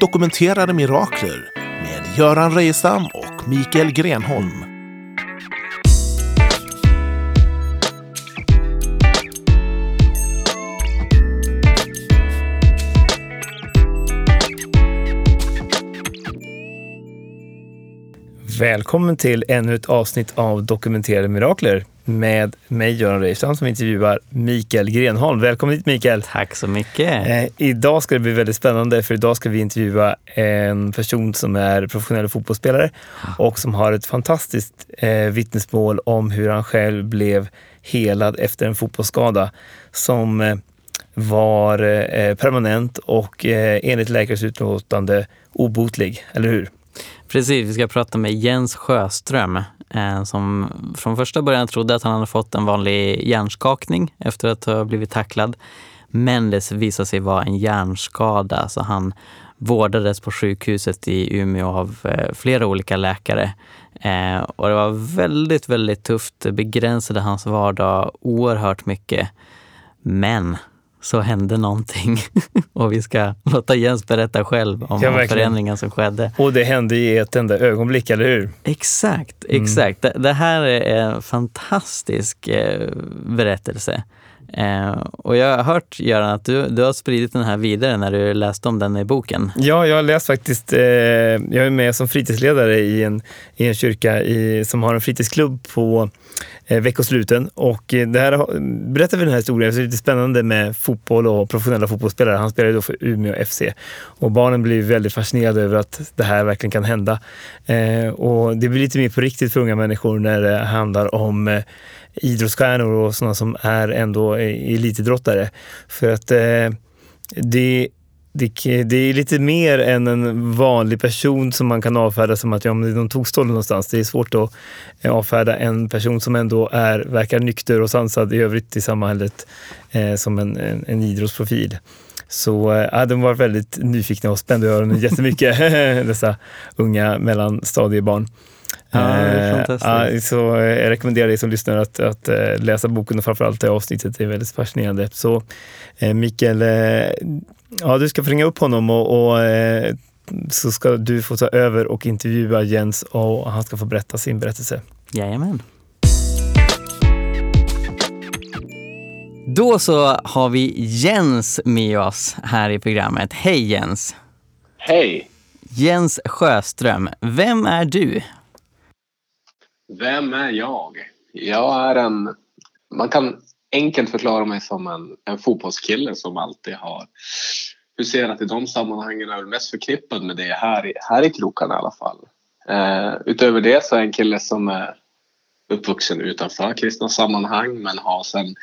Dokumenterade mirakler med Göran Rejestam och Mikael Grenholm. Välkommen till ännu ett avsnitt av Dokumenterade mirakler med mig Göran Reichstam som intervjuar Mikael Grenholm. Välkommen hit Mikael! Tack så mycket! Eh, idag ska det bli väldigt spännande för idag ska vi intervjua en person som är professionell fotbollsspelare och som har ett fantastiskt eh, vittnesmål om hur han själv blev helad efter en fotbollsskada som eh, var eh, permanent och eh, enligt läkares utlåtande obotlig, eller hur? Precis, vi ska prata med Jens Sjöström eh, som från första början trodde att han hade fått en vanlig hjärnskakning efter att ha blivit tacklad. Men det visade sig vara en hjärnskada så han vårdades på sjukhuset i Umeå av eh, flera olika läkare. Eh, och det var väldigt, väldigt tufft. Det begränsade hans vardag oerhört mycket. Men så hände någonting. och vi ska låta Jens berätta själv om ja, förändringen som skedde. Och det hände i ett enda ögonblick, eller hur? Exakt, mm. exakt. Mm. Det, här är en fantastisk eh, berättelse. Eh, och jag har hört, Göran, att du, du har spridit den här vidare när du läste om den i boken. Ja, jag har läst faktiskt. Eh, jag är med som fritidsledare i en, i en kyrka i, som har en fritidsklubb på Eh, veckosluten. Och eh, det här, berättar vi den här historien, det är lite spännande med fotboll och professionella fotbollsspelare. Han spelar då för Umeå FC. Och barnen blir väldigt fascinerade över att det här verkligen kan hända. Eh, och det blir lite mer på riktigt för unga människor när det handlar om eh, idrottsstjärnor och sådana som är ändå eh, elitidrottare. För att eh, det, det, det, är lite mer än en vanlig person som man kan avfärda som att ja, men de tog stånd någonstans. Det är svårt att eh, avfärda en person som ändå är, verkar nykter och sansad i övrigt i samhället eh, som en, en, en idrottsprofil. Så äh, de var väldigt nyfikna och spände öronen jättemycket, dessa unga mellanstadiebarn. Ja, eh, så jag rekommenderar dig som lyssnar att, att eh, läsa boken och framförallt det avsnittet. Det är väldigt fascinerande. Så eh, Mikael, ja, du ska få ringa upp honom och, och så ska du få ta över och intervjua Jens och han ska få berätta sin berättelse. Jajamän. Då så har vi Jens med oss här i programmet. Hej Jens! Hej! Jens Sjöström, vem är du? Vem är jag? Jag är en... Man kan enkelt förklara mig som en, en fotbollskille som alltid har huserat i de sammanhangen. Är mest förknippad med det här, i, här i krokarna i alla fall. Eh, utöver det så är jag en kille som är uppvuxen utanför kristna sammanhang men har sedan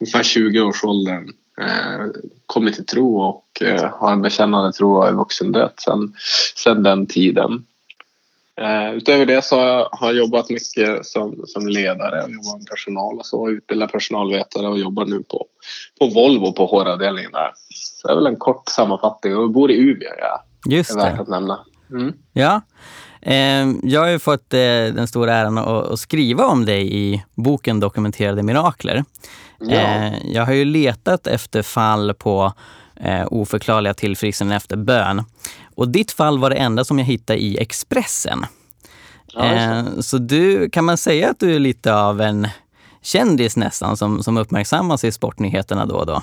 ungefär 20-årsåldern eh, kommit till tro och eh, har en bekännande tro och är vuxendött sedan, sedan den tiden. Uh, utöver det så har jag jobbat mycket som, som ledare, och jobbat med personal och så, utbildad personalvetare och jobbar nu på, på Volvo på HR-avdelningen där. Så det är väl en kort sammanfattning och jag bor i Umeå, ja. Just det. Är värt att nämna. Mm. Ja. Eh, jag har ju fått eh, den stora äran att, skriva om dig i boken Dokumenterade mirakler. Ja. Eh, jag har ju letat efter fall på eh, oförklarliga tillfrisknanden efter bön. Och ditt fall var det enda som jag hittade i Expressen. Ja, eh, så du, kan man säga att du är lite av en kändis nästan som, som uppmärksammas i sportnyheterna då och då?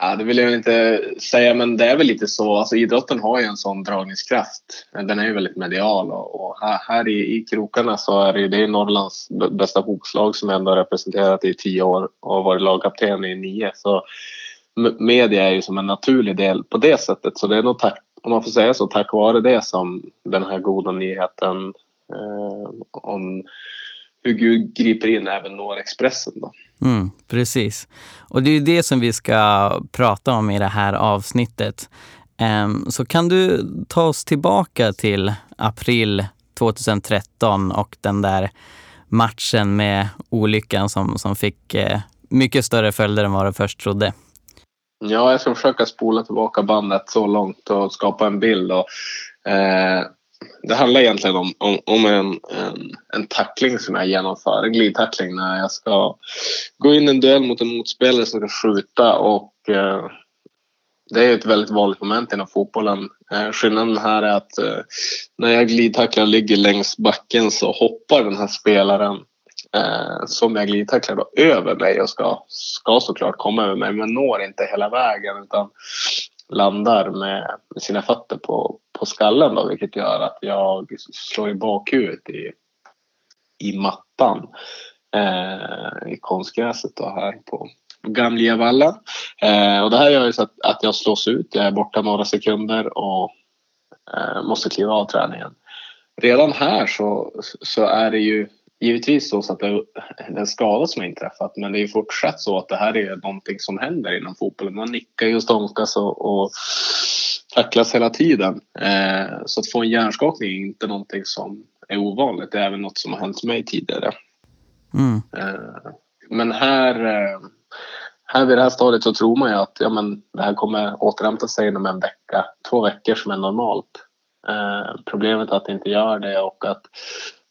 Ja, det vill jag inte säga, men det är väl lite så. Alltså, idrotten har ju en sån dragningskraft. Den är ju väldigt medial och, och här, här, i, i krokarna så är det, det är Norrlands bästa fotbollslag som ändå har representerat i tio år och varit lagkapten i nio. Så media är ju som en naturlig del på det sättet. Så det är nog tack, om man får säga så, tack vare det som den här goda nyheten eh, om hur Gud griper in även når Expressen. Då. Mm, precis. Och det är ju det som vi ska prata om i det här avsnittet. Um, så kan du ta oss tillbaka till april 2013 och den där matchen med olyckan som, som fick eh, mycket större följder än vad du först trodde. Ja, jag ska försöka spola tillbaka bandet så långt och skapa en bild. Och, eh, det handlar egentligen om, om, om en, en, en, tackling som jag genomför, en glidtackling när jag ska gå in i en duell mot en motspelare som ska skjuta och eh, det är ett väldigt vanligt moment inom fotbollen. Eh, skillnaden här är att eh, när jag glidtacklar ligger längs backen så hoppar den här spelaren eh, som jag glidtacklar då över mig och ska, ska såklart komma över mig men når inte hela vägen utan landar med, med sina fötter på, på skallen då, vilket gör att jag slår i bakhuvudet i, i mattan eh, i konstgräset då här på, Gamlevallen. Eh, och det här gör ju så att, att jag slås ut. Jag är borta några sekunder och eh, måste kliva av träningen. Redan här så, så är det ju givetvis så att det är en skada som har inträffat men det är ju fortsatt så att det här är någonting som händer inom fotbollen. Man nickar ju och stånkas och, och tacklas hela tiden. Eh, så att få en hjärnskakning är inte någonting som är ovanligt. Det är även något som har hänt mig tidigare. Mm. Eh, men här eh, här vid det här stadiet så tror man ju att ja, men det här kommer återhämta sig inom en vecka, två veckor som är normalt. Eh, problemet är att det inte gör det och att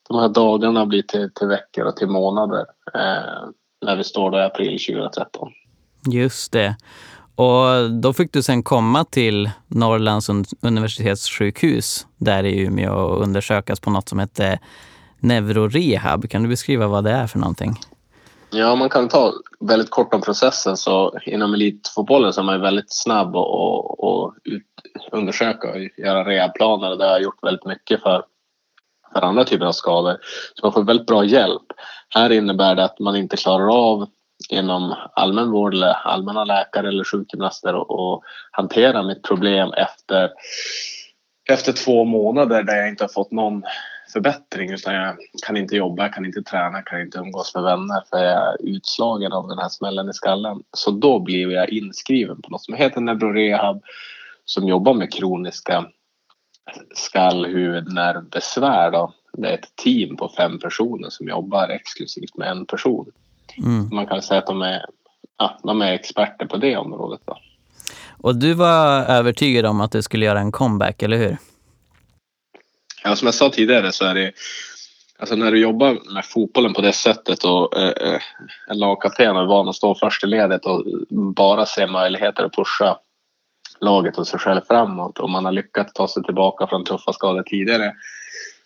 de här dagarna blir till, till veckor och till månader eh, när vi står då i april 2013. Just det. Och då fick du sen komma till Norrlands universitetssjukhus där i Umeå och undersökas på något som heter neurorehab. Kan du beskriva vad det är för någonting? Ja, man kan ta väldigt kort om processen. Så inom elitfotbollen så är man väldigt snabb och, och, och ut, undersöka och göra rehabplaner. Det har jag gjort väldigt mycket för, för andra typer av skador. Så man får väldigt bra hjälp. Här innebär det att man inte klarar av inom allmän vård eller allmänna läkare eller sjukgymnaster och, och hantera mitt problem efter, efter två månader där jag inte har fått någon förbättring utan jag kan inte jobba, jag kan inte träna, kan inte umgås med vänner för jag är utslagen av den här smällen i skallen. Så då blir jag inskriven på något som heter Neurorehab som jobbar med kroniska skall, huvud, nervbesvär. Då. Det är ett team på fem personer som jobbar exklusivt med en person. Mm. Man kan säga att de är, ja, de är experter på det området. Då. Och du var övertygad om att du skulle göra en comeback, eller hur? Ja, som jag sa tidigare så är det Alltså när du jobbar med fotbollen på det sättet och eh, eh en lagkapten är van att stå först i ledet och bara se möjligheter att pusha laget och sig själv framåt och man har lyckats ta sig tillbaka från tuffa skador tidigare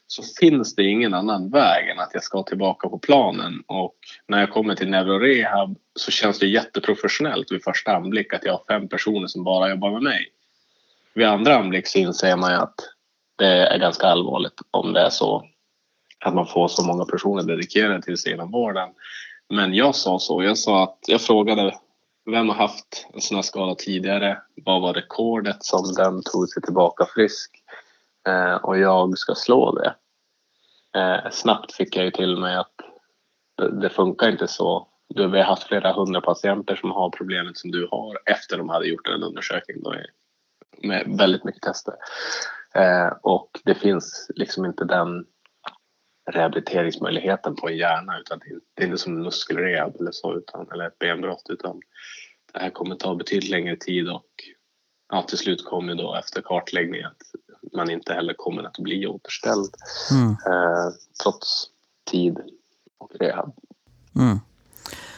så finns det ingen annan väg än att jag ska tillbaka på planen och när jag kommer till neurorehab så känns det jätteprofessionellt vid första anblick att jag har fem personer som bara jobbar med mig. Vid andra anblick så inser man ju att det är ganska allvarligt om det är så att man får så många personer dedikerade till sig inom vården. Men jag sa så. Jag sa att jag frågade vem har haft en sån här skada tidigare? Vad var rekordet som den tog sig tillbaka frisk? Eh, och jag ska slå det. Eh, snabbt fick jag ju till mig att det, det funkar inte så. Du, vi har haft flera hundra patienter som har problemet som du har efter de hade gjort en undersökning då, med väldigt mycket tester. Eh, och det finns liksom inte den rehabiliteringsmöjligheten på en hjärna utan det är inte som muskelrehab eller så utan, eller ett benbrott utan det här kommer ta betydligt längre tid och ja, till slut kommer då efter kartläggning att man inte heller kommer att bli återställd mm. eh, trots tid och rehab. Mm.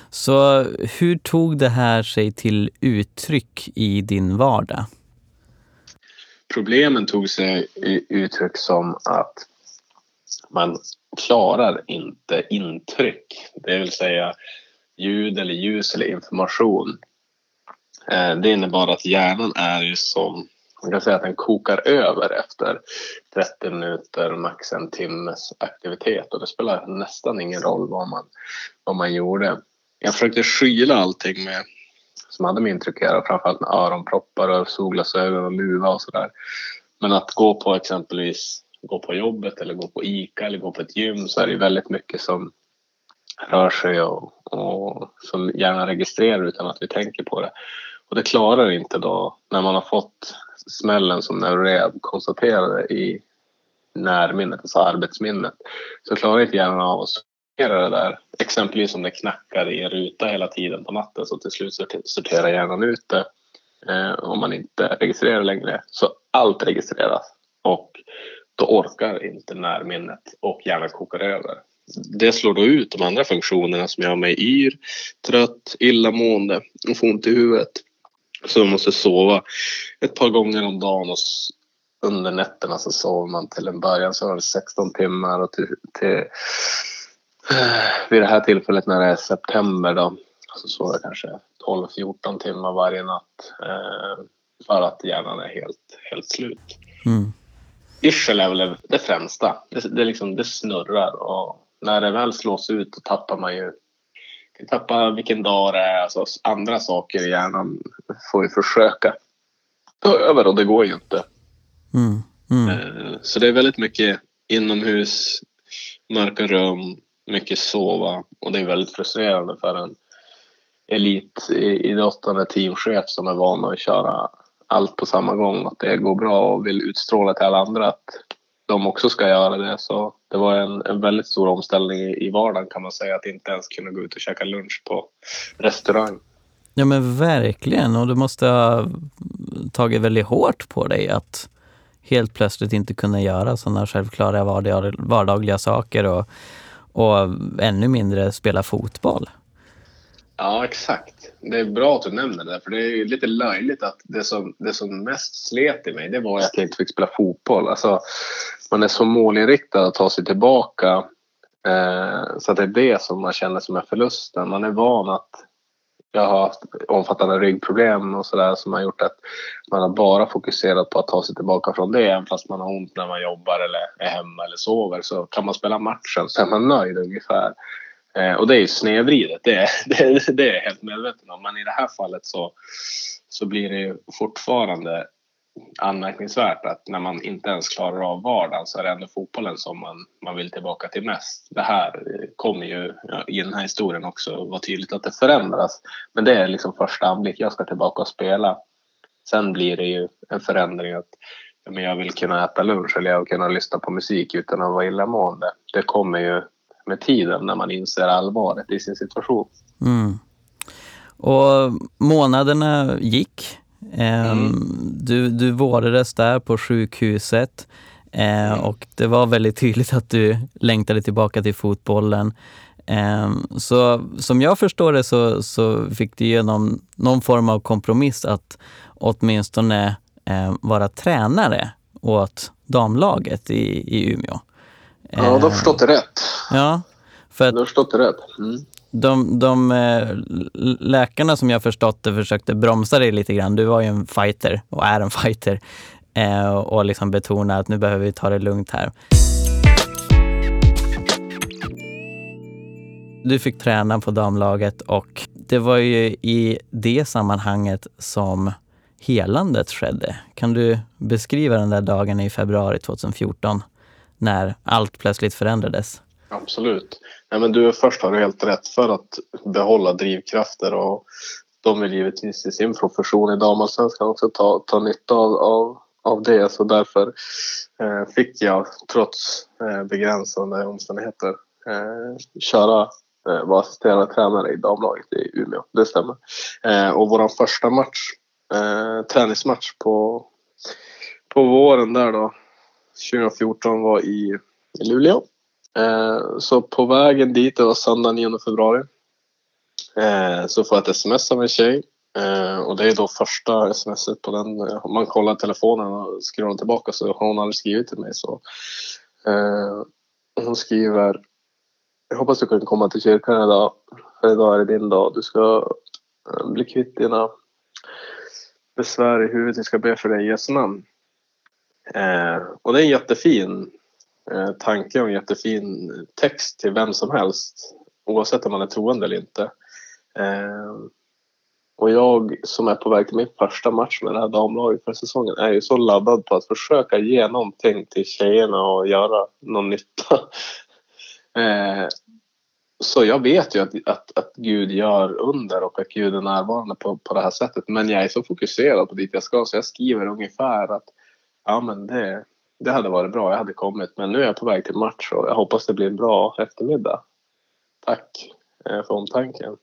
Så hur tog det här sig till uttryck i din vardag? Problemen tog sig i uttryck som att man klarar inte intryck, det vill säga ljud eller ljus eller information. Eh, det innebar att hjärnan är ju som, man kan säga att den kokar över efter 30 minuter, max en timmes aktivitet och det spelar nästan ingen roll vad man, vad man gjorde. Jag försökte skyla allting med som hade med intryck att göra, framförallt med öronproppar och solglasögon och luva och sådär. Men att gå på exempelvis gå på jobbet eller gå på ICA eller gå på ett gym så är det väldigt mycket som rör sig och, och som gärna registrerar utan att vi tänker på det. Och det klarar inte då när man har fått smällen som Neurorehab konstaterade i närminnet, alltså arbetsminnet, så klarar inte hjärnan av att sortera det där. Exempelvis om det knackar i en ruta hela tiden på natten så till slut sorterar hjärnan ut det eh, om man inte registrerar längre. Så allt registreras och då orkar inte närminnet och hjärnan kokar över. Det slår då ut de andra funktionerna som gör mig yr, trött, illamående och får ont i huvudet. Så man måste sova ett par gånger om dagen och under nätterna så sover man till en början så var det 16 timmar och till, till eh, vid det här tillfället när det är september då så sover jag kanske 12-14 timmar varje natt eh, för att hjärnan är helt, helt slut. Mm. Yrsel är väl det främsta. Det, det, liksom, det snurrar och när det väl slås ut då tappar man ju tappa vilken dag det är. Alltså, andra saker i hjärnan får vi försöka ta över och det går ju inte. Mm. Mm. Eh, så det är väldigt mycket inomhus, mörka rum, mycket sova och det är väldigt frustrerande för en elitidrottande teamchef som är van att köra allt på samma gång. Att det går bra och vill utstråla till alla andra att de också ska göra det. Så det var en, en väldigt stor omställning i, i vardagen kan man säga. Att inte ens kunna gå ut och käka lunch på restaurang. Ja men verkligen och du måste ha tagit väldigt hårt på dig att helt plötsligt inte kunna göra sådana självklara vardagliga saker och, och ännu mindre spela fotboll. Ja, exakt. Det är bra att du nämner det, för det är lite löjligt att det som, det som mest slet i mig, det var att jag inte fick spela fotboll. Alltså, man är så målinriktad att ta sig tillbaka, eh, så att det är det som man känner som är förlusten. Man är van att jag har haft omfattande ryggproblem och sådär som har gjort att man har bara fokuserat på att ta sig tillbaka från det. Även fast man har ont när man jobbar eller är hemma eller sover så kan man spela matchen så är man nöjd ungefär. Eh, och det är ju snedvridet, det, det, det är jag helt medveten om. Men i det här fallet så, så blir det ju fortfarande anmärkningsvärt att när man inte ens klarar av vardagen så är det ändå fotbollen som man, man vill tillbaka till mest. Det här eh, kommer ju ja, i den här historien också vara tydligt att det förändras. Men det är liksom första anblick, jag ska tillbaka och spela. Sen blir det ju en förändring att men jag vill kunna äta lunch eller jag vill kunna lyssna på musik utan att vara illamående. Det kommer ju med tiden när man inser allvaret i sin situation. Mm. Och månaderna gick. Ehm, mm. Du, du vårdades där på sjukhuset eh, mm. och det var väldigt tydligt att du längtade tillbaka till fotbollen. Ehm, så som jag förstår det så, så fick du genom någon form av kompromiss att åtminstone vara tränare åt damlaget i, i Umeå. Ja, du har förstått det rätt. Ja. För att du har förstått det rätt. Mm. De, de eh, läkarna som jag förstått det försökte bromsa dig lite grann. Du var ju en fighter och är en fighter. Eh, och liksom betona att nu behöver vi ta det lugnt här. Du fick träna på damlaget och det var ju i det sammanhanget som helandet skedde. Kan du beskriva den där dagen i februari 2014? När allt plötsligt förändrades. Absolut. Nej, men du, först har du helt rätt. För att behålla drivkrafter och de vill givetvis i sin profession i damallsvenskan också ta, ta nytta av, av, av det. Så därför eh, fick jag trots eh, begränsande omständigheter eh, köra eh, vara assisterande tränare i damlaget i Umeå. Det stämmer. Eh, och vår första match, eh, träningsmatch på, på våren där då 2014 var i Luleå. Eh, så på vägen dit, det var söndag 9 februari, eh, så får jag ett sms av en tjej. Eh, och det är då första smset på den. Om man kollar telefonen och scrollar tillbaka så har hon aldrig skrivit till mig. Så, hon skriver Jag hoppas du kan komma till kyrkan idag. För idag är det din dag. Du ska bli kvitt dina besvär i huvudet. Vi ska be för dig i Jesu namn. Eh, och det är en jättefin eh, tanke och en jättefin text till vem som helst oavsett om man är troende eller inte. Eh, och jag som är på väg till min första match med det här damlaget för säsongen är ju så laddad på att försöka ge någonting till tjejerna och göra någon nytta. Eh, så jag vet ju att, att, att Gud gör under och att Gud är närvarande på, på det här sättet. Men jag är så fokuserad på dit jag ska så jag skriver ungefär att ja men det, det hade varit bra. Jag hade kommit. Men nu är jag på väg till match och jag hoppas det blir en bra eftermiddag. Tack eh, för omtanken.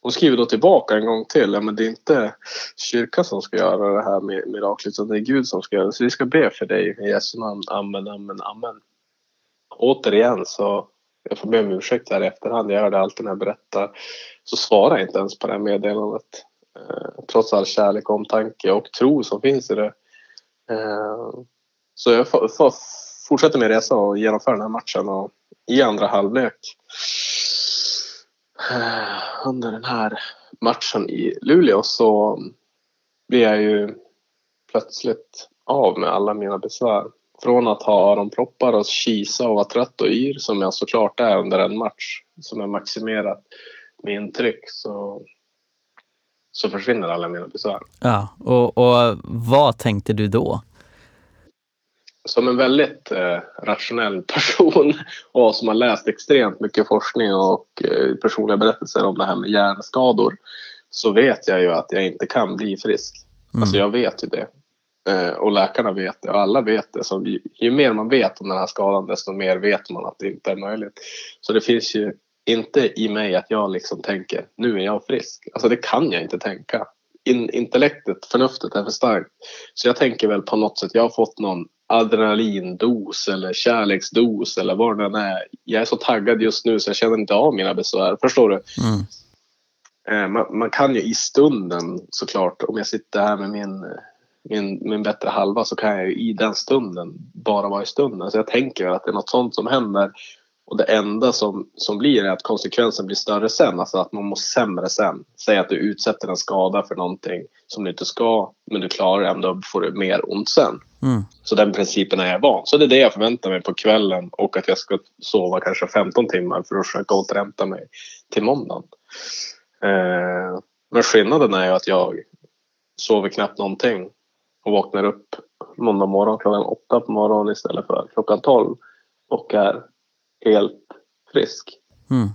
Hon skriver då tillbaka en gång till. Ja, men det är inte kyrkan som ska göra det här miraklet utan det är Gud som ska göra det. Så vi ska be för dig i Jesu namn. Amen, amen, amen. Återigen så jag får be om ursäkt här i efterhand. Jag gör det alltid när jag berättar. Så svarar jag inte ens på det här meddelandet. Eh, trots all kärlek, omtanke och tro som finns i det. Eh, så jag får, fortsätter min resa och genomför den här matchen och i andra halvlek eh, under den här matchen i Luleå så blir jag ju plötsligt av med alla mina besvär. Från att ha öronproppar och kisa och vara trött och yr som jag såklart är under en match som är maximerat med intryck så, så försvinner alla mina besvär. Ja, och, och vad tänkte du då? Som en väldigt eh, rationell person och som har läst extremt mycket forskning och eh, personliga berättelser om det här med hjärnskador så vet jag ju att jag inte kan bli frisk. Mm. Alltså jag vet ju det. Eh, och läkarna vet det och alla vet det. Så ju, ju, mer man vet om den här skadan desto mer vet man att det inte är möjligt. Så det finns ju inte i mig att jag liksom tänker nu är jag frisk. Alltså det kan jag inte tänka. In, intellektet, förnuftet är för starkt. Så jag tänker väl på något sätt, jag har fått någon adrenalindos eller kärleksdos eller vad det än är. Jag är så taggad just nu så jag känner inte av mina besvär. Förstår du? Mm. Eh, man, man, kan ju i stunden såklart, om jag sitter här med min, min, min bättre halva så kan jag ju i den stunden bara vara i stunden. Så jag tänker att det är något sånt som händer och det enda som, som blir är att konsekvensen blir större sen, alltså att man mår sämre sen. Säg att du utsätter en skada för någonting som du inte ska, men du klarar det ändå får du mer ont sen. Mm. Så den principen är jag van. Så det är det jag förväntar mig på kvällen och att jag ska sova kanske 15 timmar för att försöka återhämta mig till måndagen. Eh, men skillnaden är ju att jag sover knappt någonting och vaknar upp måndag morgon klockan åtta på morgonen istället för klockan tolv och är helt frisk. Mm.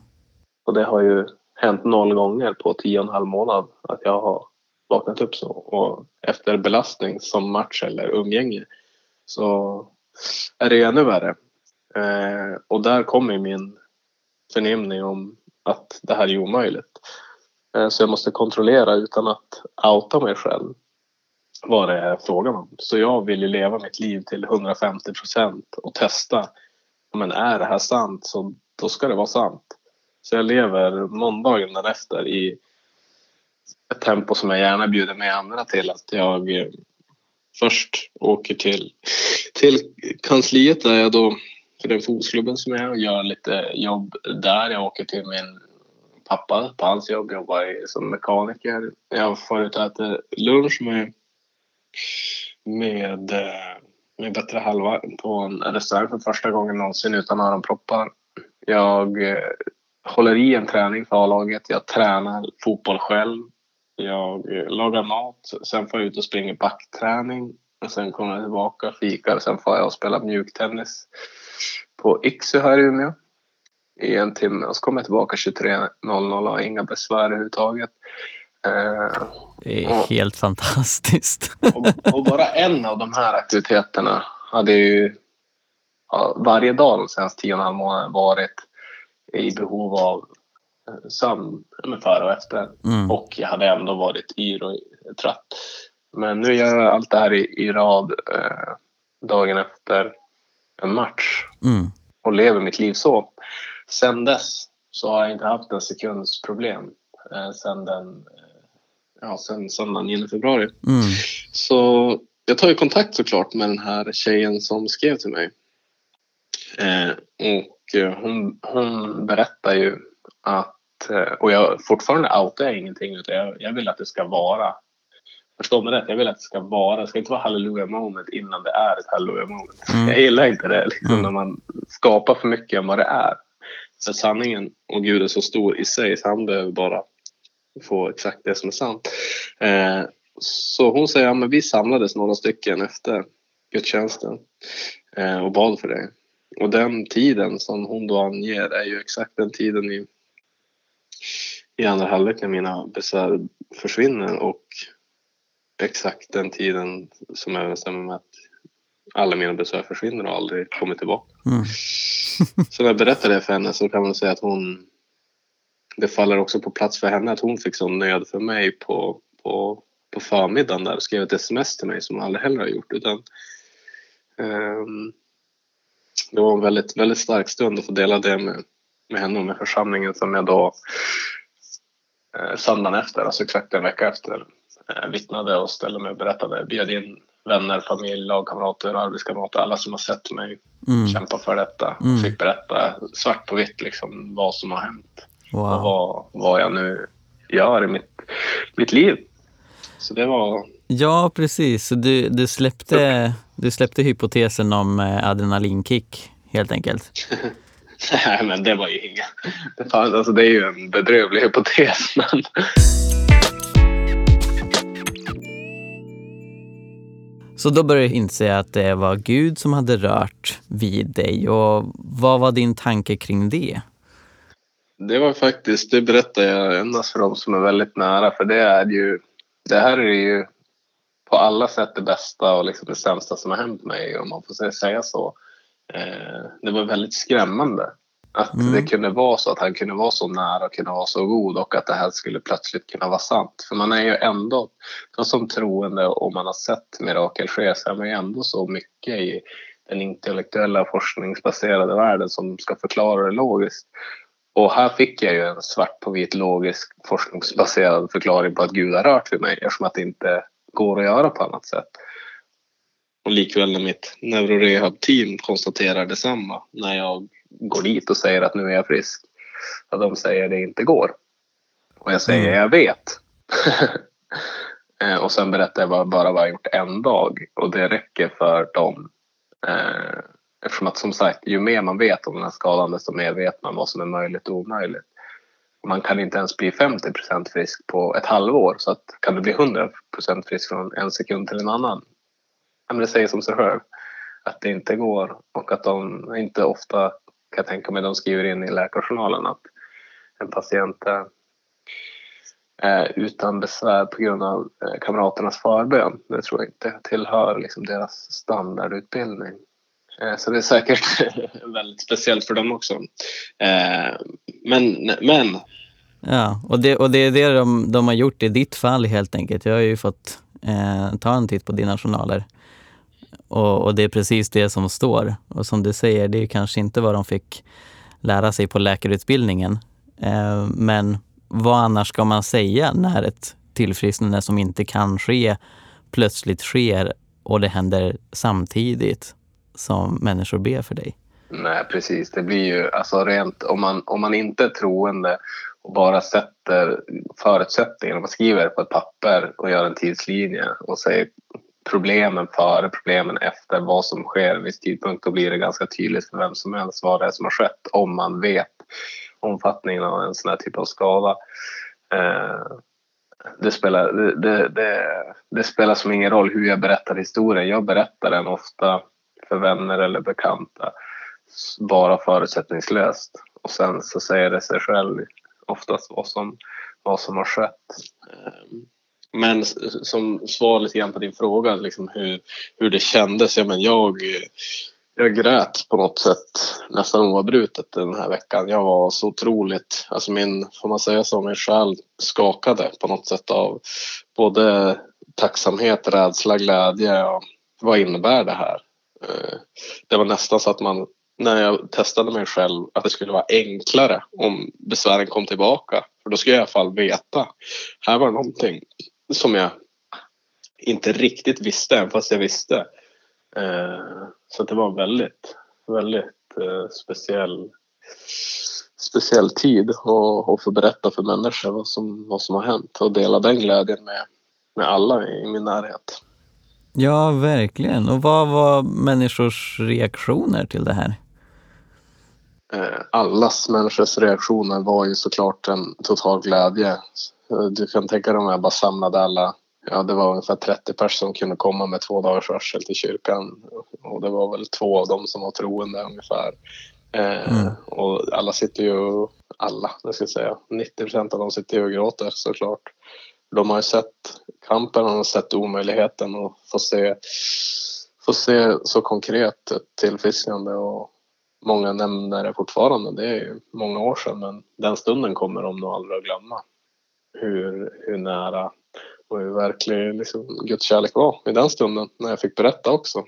Och det har ju hänt noll gånger på tio och en halv månad att jag har vaknat upp så. Och efter belastning som match eller umgänge så är det ännu värre. Eh, och där kommer min förnimning om att det här är omöjligt. Eh, så jag måste kontrollera utan att outa mig själv vad det är frågan om. Så jag vill ju leva mitt liv till 150 procent och testa men är det här sant så då ska det vara sant. Så jag lever måndagen därefter i ett tempo som jag gärna bjuder med andra till. Att jag eh, först åker till, till kansliet där jag då för den fotbollsklubben som jag är och gör lite jobb där. Jag åker till min pappa på hans jobb, jobbar som mekaniker. Jag får ut och äter lunch med, med eh, min bättre halva på en restaurang för första gången någonsin utan öronproppar. Jag eh, håller i en träning för A-laget. Jag tränar fotboll själv. Jag eh, lagar mat. Sen får jag ut och springer backträning. Och sen kommer jag tillbaka, fikar. Sen får jag och spela mjuktennis på Iksu här i Umeå i en timme. Och så kommer jag tillbaka 23.00 och har inga besvär överhuvudtaget. Eh, det är och, helt fantastiskt. och, och, bara en av de här aktiviteterna hade ju ja, varje dag de senaste tio och en halv månader varit i behov av eh, sömn före och efter. Mm. Och jag hade ändå varit yr och trött. Men nu gör jag allt det här i, i rad eh, dagen efter en match mm. och lever mitt liv så. Sen dess så har jag inte haft en sekunds problem. Eh, sen den ja, sen söndagen 9 februari. Mm. Så jag tar ju kontakt såklart med den här tjejen som skrev till mig. Eh, och eh, hon, hon berättar ju att, eh, och jag fortfarande outar jag ingenting utan jag, jag vill att det ska vara Förstå mig rätt, jag vill att det ska vara, det ska inte vara hallelujah moment innan det är ett hallelujah moment. Mm. Jag gillar inte det liksom, mm. när man skapar för mycket än vad det är. För sanningen och Gud är så stor i sig så han behöver bara få exakt det som är sant. Eh, så hon säger att ja, vi samlades några stycken efter gudstjänsten eh, och bad för det. Och den tiden som hon då anger är ju exakt den tiden i, i andra halvlek när mina besvär försvinner och exakt den tiden som överensstämmer med att alla mina besvär försvinner och aldrig kommer tillbaka. Mm. så när jag berättar det för henne så kan man säga att hon det faller också på plats för henne att hon fick sån nöd för mig på, på, på förmiddagen där och skrev ett sms till mig som hon aldrig heller har gjort. Utan, um, det var en väldigt, väldigt stark stund att få dela det med, med henne och med församlingen som jag då eh, söndagen efter, alltså exakt en vecka efter, eh, vittnade och ställde mig och berättade, bjöd in vänner, familj, lagkamrater, arbetskamrater, alla som har sett mig Mm. kämpa för detta. Mm. Fick berätta svart på vitt liksom, vad som har hänt och Wow. vad, vad jag nu gör i mitt, mitt liv. Så det var, Ja, precis. Så Du, du, släppte, du släppte hypotesen om eh, adrenalinkick helt enkelt. nej men det var ju inget. Det, fanns, alltså, det är ju en bedrövlig hypotes men Så då började du inse att det var Gud som hade rört vid dig. Och vad var din tanke kring det? Det var faktiskt, det berättar jag endast för de som är väldigt nära för det är ju, det här är ju på alla sätt det bästa och liksom det sämsta som har hänt mig om man får säga så. Eh, det var väldigt skrämmande att Mm. det kunde vara så att han kunde vara så nära och kunde vara så god och att det här skulle plötsligt kunna vara sant. För man är ju ändå, som troende och man har sett mirakel ske så är man ju ändå så mycket i den intellektuella forskningsbaserade världen som ska förklara det logiskt. Och här fick jag ju en svart på vit logisk forskningsbaserad förklaring på att Gud har rört vid mig eftersom att det inte går att göra på annat sätt. Och likväl när mitt neurorehab-team konstaterar detsamma när jag går dit och säger att nu är jag frisk. Att de säger att det inte går. Och jag säger Mm. jag vet. Eh, och sen berättar jag bara, bara vad jag gjort en dag och det räcker för dem. Eh, eftersom att som sagt ju mer man vet om den här skadan desto mer vet man vad som är möjligt och omöjligt. Man kan inte ens bli 50% frisk på ett halvår så att kan du bli 100% frisk från en sekund till en annan? Men det säger som sig själv att det inte går och att de inte ofta kan jag tänka mig de skriver in i läkarjournalen att en patient är utan besvär på grund av eh, kamraternas förbön. Det tror jag inte tillhör liksom deras standardutbildning. Eh, så det är säkert väldigt speciellt för dem också. Eh, men, men Ja, och det, och det är det de, de har gjort i ditt fall helt enkelt. Jag har ju fått eh, ta en titt på dina journaler. Och, och det är precis det som står. Och som du säger, det är kanske inte vad de fick lära sig på läkarutbildningen. Eh, men vad annars ska man säga när ett tillfrisknande som inte kan ske plötsligt sker och det händer samtidigt som människor ber för dig? Nej, precis. Det blir ju alltså rent om man, om man inte är troende och bara sätter förutsättningarna, man skriver på ett papper och gör en tidslinje och säger problemen före, problemen efter, vad som sker vid viss tidpunkt, då blir det ganska tydligt för vem som helst vad det är som har skett om man vet omfattningen av en sån här typ av skada. Eh, det spelar, det, det, det, det spelar som ingen roll hur jag berättar historien. Jag berättar den ofta för vänner eller bekanta bara förutsättningslöst. Och sen så säger det sig själv oftast vad som, vad som har skett. Ehm, men som svar lite grann på din fråga, liksom hur, hur det kändes. Ja, men jag, jag grät på något sätt nästan oavbrutet den här veckan. Jag var så otroligt, alltså min, får man säga så, min själ skakade på något sätt av både tacksamhet, rädsla, glädje och vad innebär det här? Eh, det var nästan så att man, när jag testade mig själv, att det skulle vara enklare om besvären kom tillbaka. För då skulle jag i alla fall veta. Här var någonting som jag inte riktigt visste, även fast jag visste. Eh, så det var en väldigt, väldigt eh, speciell, speciell tid att, att få berätta för människor vad som, vad som har hänt och dela den glädjen med, med alla i min närhet. Ja, verkligen. Och vad var människors reaktioner till det här? Eh, allas människors reaktioner var ju såklart en total glädje. Eh, Du kan tänka dig om jag bara samlade alla. Ja, det var ungefär 30 personer som kunde komma med två dagars varsel till kyrkan. Och det var väl två av dem som var troende ungefär. Eh, Mm. Och alla sitter ju, alla, jag ska säga, 90 procent av dem sitter ju och gråter såklart. De har ju sett kampen, de har sett omöjligheten och få se, få se så konkret ett tillfrisknande och många nämner det fortfarande. Det är ju många år sedan men den stunden kommer de nog aldrig att glömma. Hur, hur nära och hur verklig liksom, Guds kärlek var i den stunden när jag fick berätta också.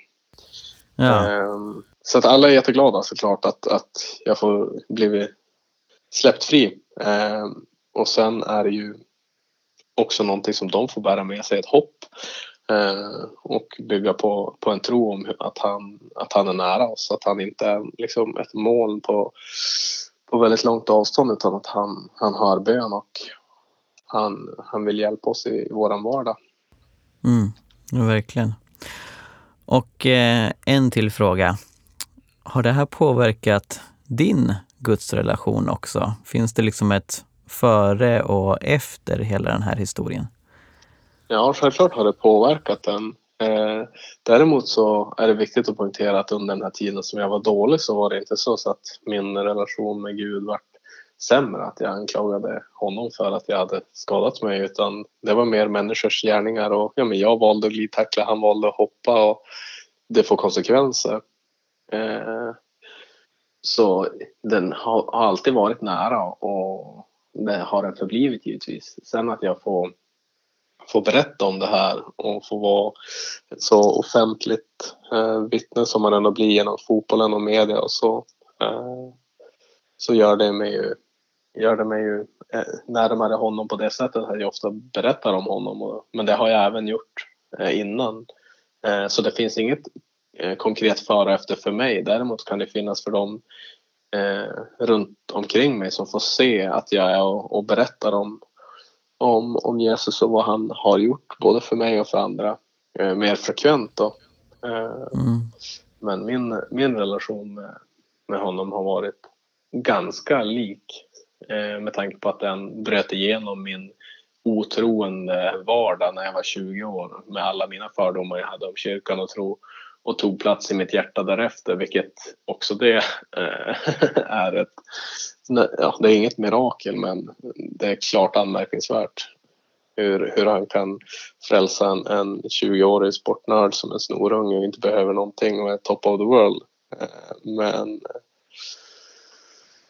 Ja, Ehm, Så att alla är jätteglada såklart att, att jag får blivit släppt fri. Ehm, Och sen är det ju också någonting som de får bära med sig, ett hopp. Eh, och bygga på, på en tro om att han, att han är nära oss, att han inte är liksom ett moln på, på väldigt långt avstånd utan att han, han hör bön och han, han vill hjälpa oss i, i våran vardag. Mm, verkligen. Och eh, en till fråga. Har det här påverkat din gudsrelation också? Finns det liksom ett före och efter hela den här historien? Ja, självklart har det påverkat den. Eh, däremot så är det viktigt att poängtera att under den här tiden som jag var dålig så var det inte så, så att min relation med Gud var sämre, att jag anklagade honom för att jag hade skadat mig utan det var mer människors gärningar och ja, men jag valde att glidtackla, han valde att hoppa och det får konsekvenser. Eh, så den har, har alltid varit nära och Eh, har den förblivit givetvis. Sen att jag får, får berätta om det här och få vara ett så offentligt eh, vittne som man ändå blir genom fotbollen och media och så, eh, så gör det mig ju, gör det mig ju eh, närmare honom på det sättet att jag ofta berättar om honom. Och, men det har jag även gjort eh, innan. Eh, så det finns inget eh, konkret före och efter för mig. Däremot kan det finnas för dem eh, runt omkring mig som får se att jag är och, och berättar om, om, om Jesus och vad han har gjort både för mig och för andra eh, mer frekvent. Då. Eh, Mm. Men min, min relation med, med honom har varit ganska lik eh, med tanke på att den bröt igenom min otroende vardag när jag var 20 år med alla mina fördomar jag hade om kyrkan och tro och tog plats i mitt hjärta därefter vilket också det eh, är ett, ja, det är inget mirakel men det är klart anmärkningsvärt hur, hur han kan frälsa en, en 20-årig sportnörd som en snorunge och inte behöver någonting och är top of the world. Eh, Men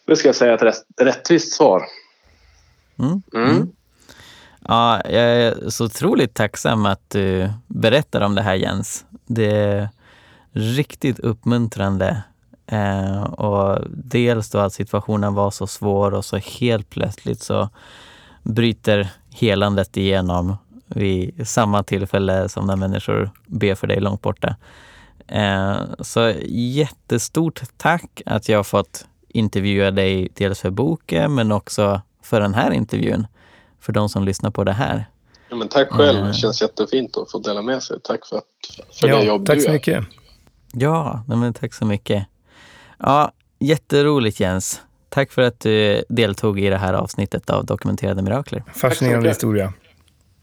nu ska jag säga ett rätt, rättvist svar. Mm. Mm. Mm. Ja, jag är så otroligt tacksam att du berättar om det här Jens. Det är riktigt uppmuntrande. Eh, och dels då att situationen var så svår och så helt plötsligt så bryter helandet igenom vid samma tillfälle som när människor ber för dig långt borta. Eh, så jättestort tack att jag har fått intervjua dig dels för boken men också för den här intervjun. För de som lyssnar på det här. Ja, men tack själv, Mm. det känns jättefint att få dela med sig. Tack för, att, för det Ja, jobb tack du så gör. mycket. Ja, men tack så mycket. Ja, jätteroligt Jens. Tack för att du deltog i det här avsnittet av Dokumenterade Mirakler. Fascinerande historia.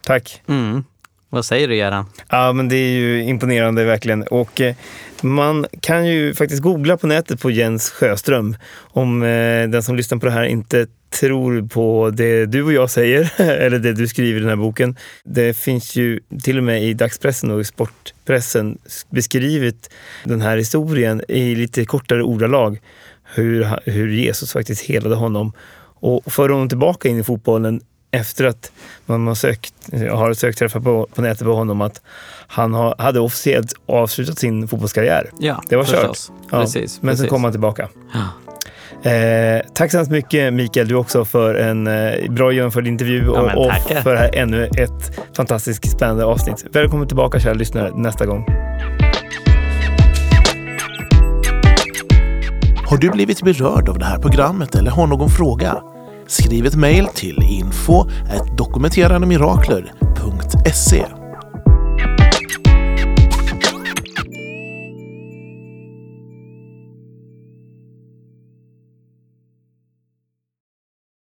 Tack. Mm. Vad säger du Göran? Ja, men det är ju imponerande verkligen. Och eh, man kan ju faktiskt googla på nätet på Jens Sjöström om eh, den som lyssnar på det här inte tror på det du och jag säger eller det du skriver i den här boken. Det finns ju till och med i dagspressen och i sportpressen beskrivit den här historien i lite kortare ordalag. Hur, ha- hur Jesus faktiskt helade honom och förde honom tillbaka in i fotbollen efter att man har sökt, har sökt träffar på, på nätet på honom att han har, hade officiellt avslutat sin fotbollskarriär. Ja, Det var kört. Ja, Precis. Men sen precis. kom han tillbaka. Ja. Eh, tack så hemskt mycket Mikael, du också för en eh, bra genomförd intervju Ja, och, och tackar. för här ännu ett fantastiskt spännande avsnitt. Välkommen tillbaka kära lyssnare nästa gång. Har du blivit berörd av det här programmet eller har någon fråga? Skriv ett mejl till info dokumenterandemirakler.se